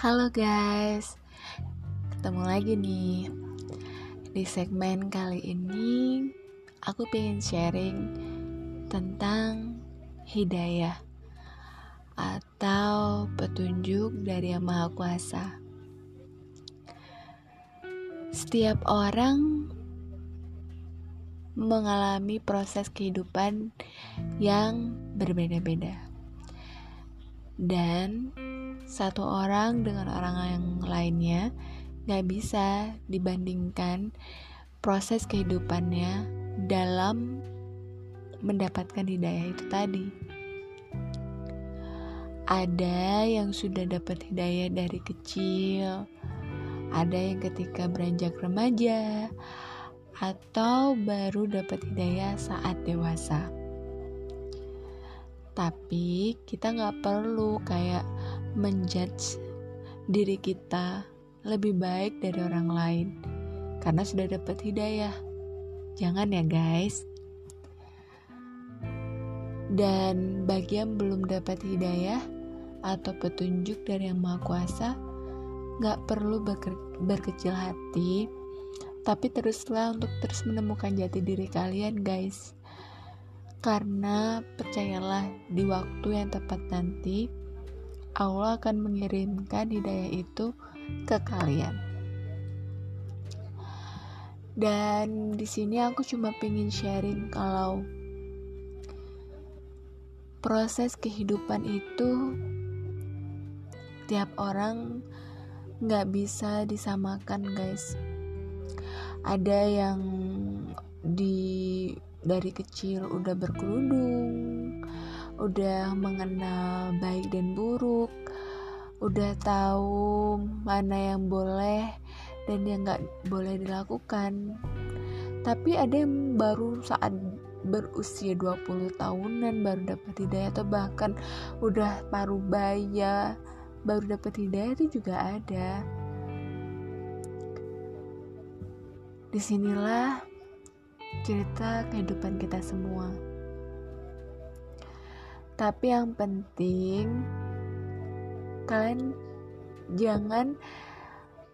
Halo guys, ketemu lagi nih. Di segmen kali ini Aku pengen sharing Tentang Hidayah Atau petunjuk dari Yang Maha Kuasa. Setiap orang Mengalami proses kehidupan Yang berbeda-beda. Dan satu orang dengan orang yang lainnya gak bisa dibandingkan proses kehidupannya dalam mendapatkan hidayah itu tadi. Ada yang sudah dapat hidayah dari kecil, ada yang ketika beranjak remaja, atau baru dapat hidayah saat dewasa. Tapi kita nggak perlu kayak menjudge diri kita lebih baik dari orang lain karena sudah dapat hidayah. Jangan ya guys. Dan bagi yang belum dapat hidayah atau petunjuk dari Yang Maha Kuasa, gak perlu berkecil hati, tapi teruslah untuk terus menemukan jati diri kalian guys. Karena percayalah di waktu yang tepat nanti, Allah akan mengirimkan hidayah itu ke kalian. Dan di sini aku cuma pengen sharing kalau proses kehidupan itu tiap orang nggak bisa disamakan guys. Ada yang di dari kecil udah berkerudung, udah mengenal baik dan buruk, udah tahu mana yang boleh dan yang nggak boleh dilakukan. Tapi ada yang baru saat berusia 20 tahunan baru dapat hidayah atau bahkan udah paruh baya baru dapat hidayah itu juga ada. Di sinilah cerita kehidupan kita semua. Tapi yang penting kalian jangan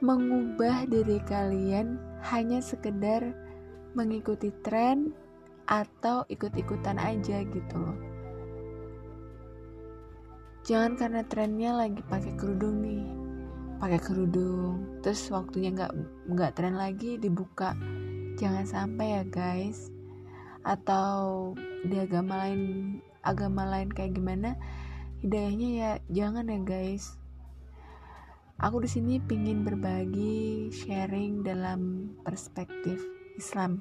mengubah diri kalian hanya sekedar mengikuti tren atau ikut-ikutan aja gitu loh. Jangan karena trennya lagi pakai kerudung nih, pakai kerudung, terus waktunya nggak nggak tren lagi dibuka. Jangan sampai ya guys. Atau di agama lain agama lain kayak gimana hidayahnya ya jangan ya guys. Aku di sini pingin berbagi sharing dalam perspektif Islam.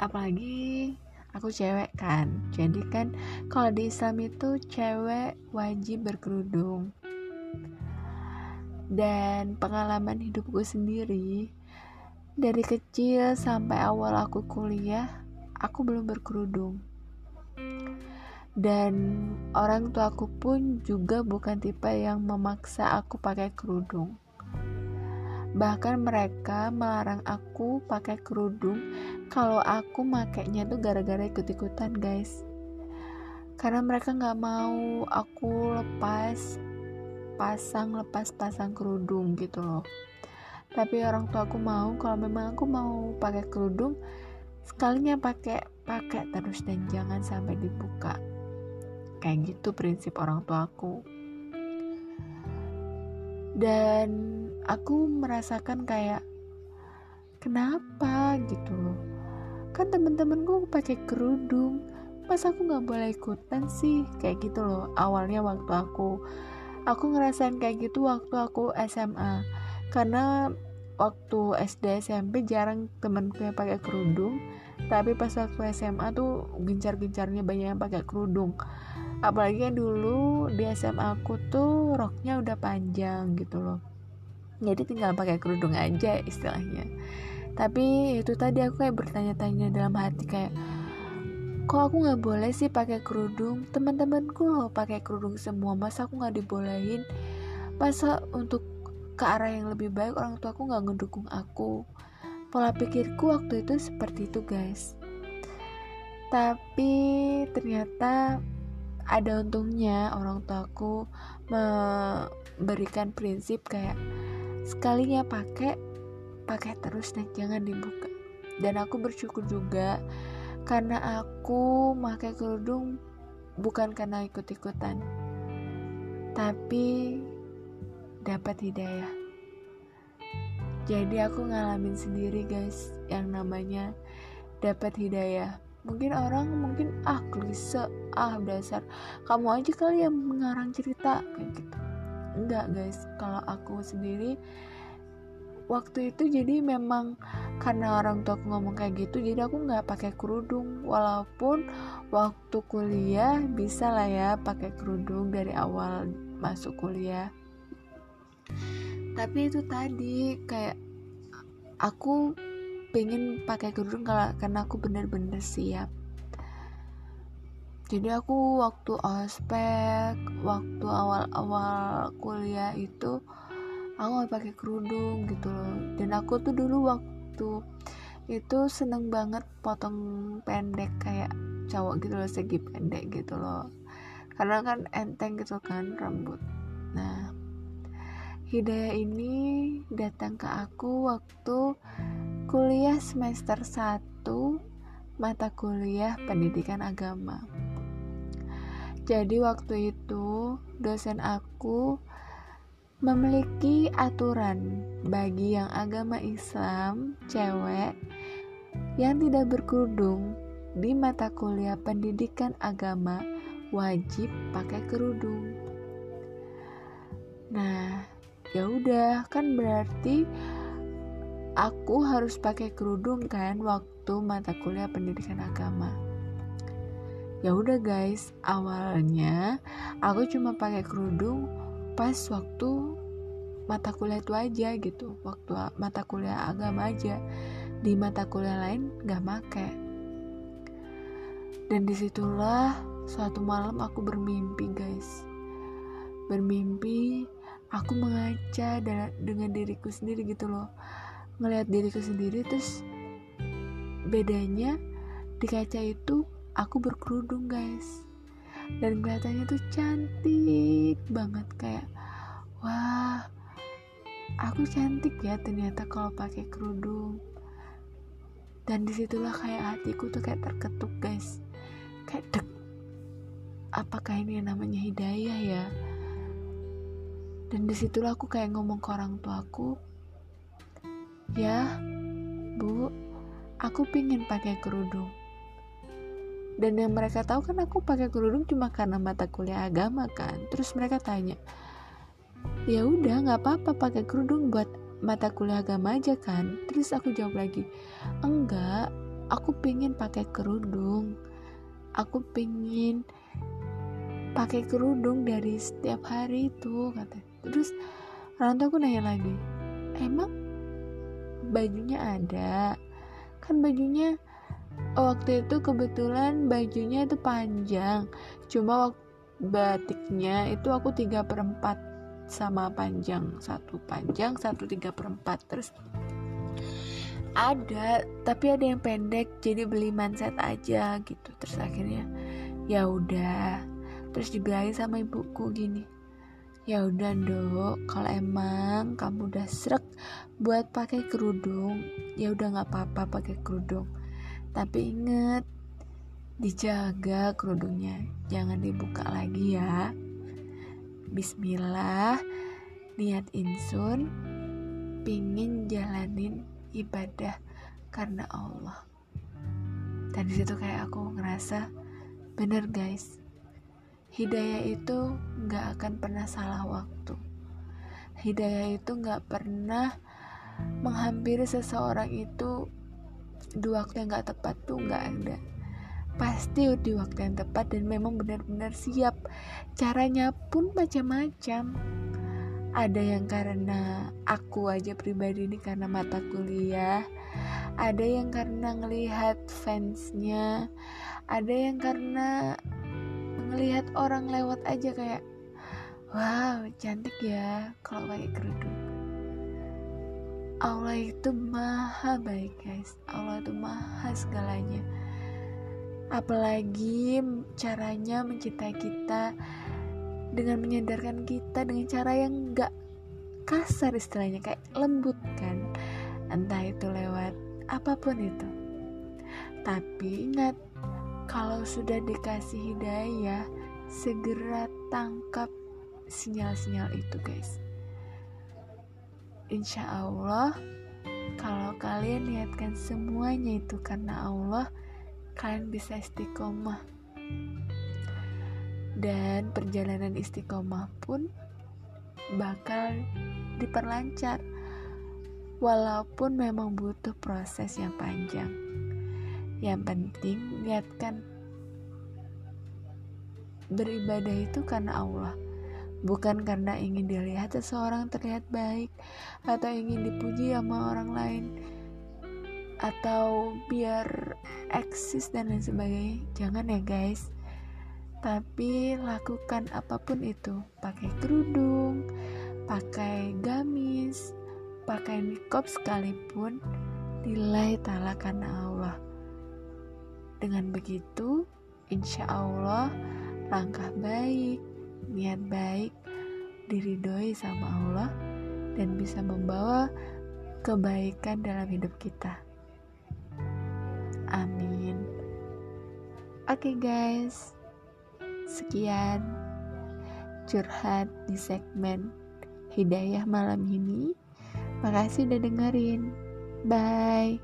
Apalagi aku cewek kan jadi kan kalau di Islam itu cewek wajib berkerudung. Dan pengalaman hidupku sendiri dari kecil sampai awal aku kuliah aku belum berkerudung. Dan orang tuaku pun juga bukan tipe yang memaksa aku pakai kerudung. Bahkan mereka melarang aku pakai kerudung kalau aku makainya tuh gara-gara ikut-ikutan guys. Karena mereka nggak mau aku lepas pasang lepas pasang kerudung gitu loh. Tapi orang tua aku mau kalau memang aku mau pakai kerudung sekalinya pakai pakai terus dan jangan sampai dibuka. Kayak gitu prinsip orang tua aku dan aku merasakan kayak kenapa gitu loh? Kan temen-temen gue pakai kerudung. Masa aku nggak boleh ikutan sih kayak gitu loh. Awalnya waktu aku aku ngerasain kayak gitu waktu aku SMA karena waktu SD SMP jarang temenku yang pakai kerudung tapi pas waktu SMA tuh gencar-gencarnya banyak yang pakai kerudung. Apalagi yang dulu di SMA aku tuh roknya udah panjang gitu loh. Jadi tinggal pakai kerudung aja istilahnya. Tapi itu tadi aku kayak bertanya-tanya dalam hati kayak kok aku nggak boleh sih pakai kerudung? Teman-temanku loh pakai kerudung semua. Masa aku nggak dibolehin? Masa untuk ke arah yang lebih baik orang tua aku nggak ngedukung aku pola pikirku waktu itu seperti itu guys. Tapi ternyata ada untungnya orang tuaku memberikan prinsip kayak sekalinya pakai pakai terus nih jangan dibuka. Dan aku bersyukur juga karena aku pakai kerudung bukan karena ikut-ikutan tapi dapat hidayah jadi aku ngalamin sendiri guys yang namanya dapat hidayah. Mungkin orang mungkin ah klise ah dasar. Kamu aja kali yang mengarang cerita kayak gitu. Enggak guys. Kalau aku sendiri waktu itu jadi memang karena orang tua aku ngomong kayak gitu jadi aku nggak pakai kerudung. Walaupun waktu kuliah bisa lah ya pakai kerudung dari awal masuk kuliah tapi itu tadi kayak aku pengen pakai kerudung karena aku bener-bener siap. Jadi aku waktu ospek waktu awal-awal kuliah itu aku gak pakai kerudung gitu loh. Dan aku tuh dulu waktu itu seneng banget potong pendek kayak cowok gitu loh segi pendek gitu loh. Karena kan enteng gitu kan rambut. Nah hidayah ini datang ke aku waktu kuliah semester 1 mata kuliah pendidikan agama. Jadi waktu itu dosen aku memiliki aturan bagi yang agama Islam cewek yang tidak berkerudung di mata kuliah pendidikan agama wajib pakai kerudung. Nah, ya udah kan berarti aku harus pakai kerudung kan waktu mata kuliah pendidikan agama. Ya udah guys awalnya aku cuma pakai kerudung pas waktu mata kuliah itu aja gitu waktu mata kuliah agama aja. Di mata kuliah lain gak make. Dan di situlah suatu malam aku bermimpi guys. Bermimpi aku mengaca dengan diriku sendiri gitu loh. Ngelihat diriku sendiri terus bedanya di kaca itu aku berkerudung guys. Dan kelihatannya tuh cantik banget kayak wah aku cantik ya ternyata kalau pakai kerudung. Dan di situlah kayak hatiku tuh kayak terketuk guys. Kayak dek apakah ini yang namanya hidayah ya dan di situlah aku kayak ngomong ke orang tuaku Ya, Bu, aku pingin pakai kerudung. Dan yang mereka tahu kan aku pakai kerudung cuma karena mata kuliah agama kan. Terus mereka tanya, ya udah nggak apa-apa pakai kerudung buat mata kuliah agama aja kan. Terus aku jawab lagi, enggak, aku pingin pakai kerudung. Aku pingin pakai kerudung dari setiap hari itu kata. Terus orang tua aku nanya lagi, emang bajunya ada? Kan bajunya waktu itu kebetulan bajunya itu panjang cuma waktu batiknya itu aku tiga perempat sama panjang satu panjang satu tiga perempat terus ada tapi ada yang pendek jadi beli manset aja gitu. Terus akhirnya ya udah terus dibilangin sama ibuku gini ya udah dok. Kalau emang kamu udah srek buat pakai kerudung ya udah nggak apa-apa pakai kerudung. Tapi inget dijaga kerudungnya. Jangan dibuka lagi ya. Bismillah. Niat insun pingin jalanin ibadah karena Allah. Dan di situ kayak aku ngerasa bener guys Hidayah itu gak akan pernah salah waktu. Hidayah itu gak pernah menghampiri seseorang itu di waktu yang gak tepat tuh gak ada. Pasti di waktu yang tepat dan memang benar-benar siap. Caranya pun macam-macam. Ada yang karena aku aja pribadi ini karena mata kuliah. Ada yang karena ngelihat fansnya. Ada yang karena ngelihat orang lewat aja kayak wow cantik ya kalau pakai kerudung. Allah itu maha baik guys. Allah itu maha segalanya. Apalagi caranya mencintai kita dengan menyadarkan kita dengan cara yang gak kasar istilahnya kayak lembut kan. Entah itu lewat apa pun itu. Tapi ingat kalau sudah dikasih hidayah segera tangkap sinyal-sinyal itu guys. Insya Allah kalau kalian niatkan semuanya itu karena Allah kalian bisa istiqomah. Dan perjalanan istiqomah pun bakal diperlancar walaupun memang butuh proses yang panjang yang penting niatkan beribadah itu karena Allah bukan karena ingin dilihat seseorang terlihat baik atau ingin dipuji sama orang lain atau biar eksis dan lain sebagainya. Jangan ya guys. Tapi lakukan apa pun itu pakai kerudung pakai gamis pakai nikop sekalipun nilai ta'ala karena Allah dengan begitu insya Allah langkah baik niat baik diridhoi sama Allah dan bisa membawa kebaikan dalam hidup kita. Amin. Oke okay guys, sekian curhat di segmen Hidayah malam ini. Makasih udah dengerin. Bye.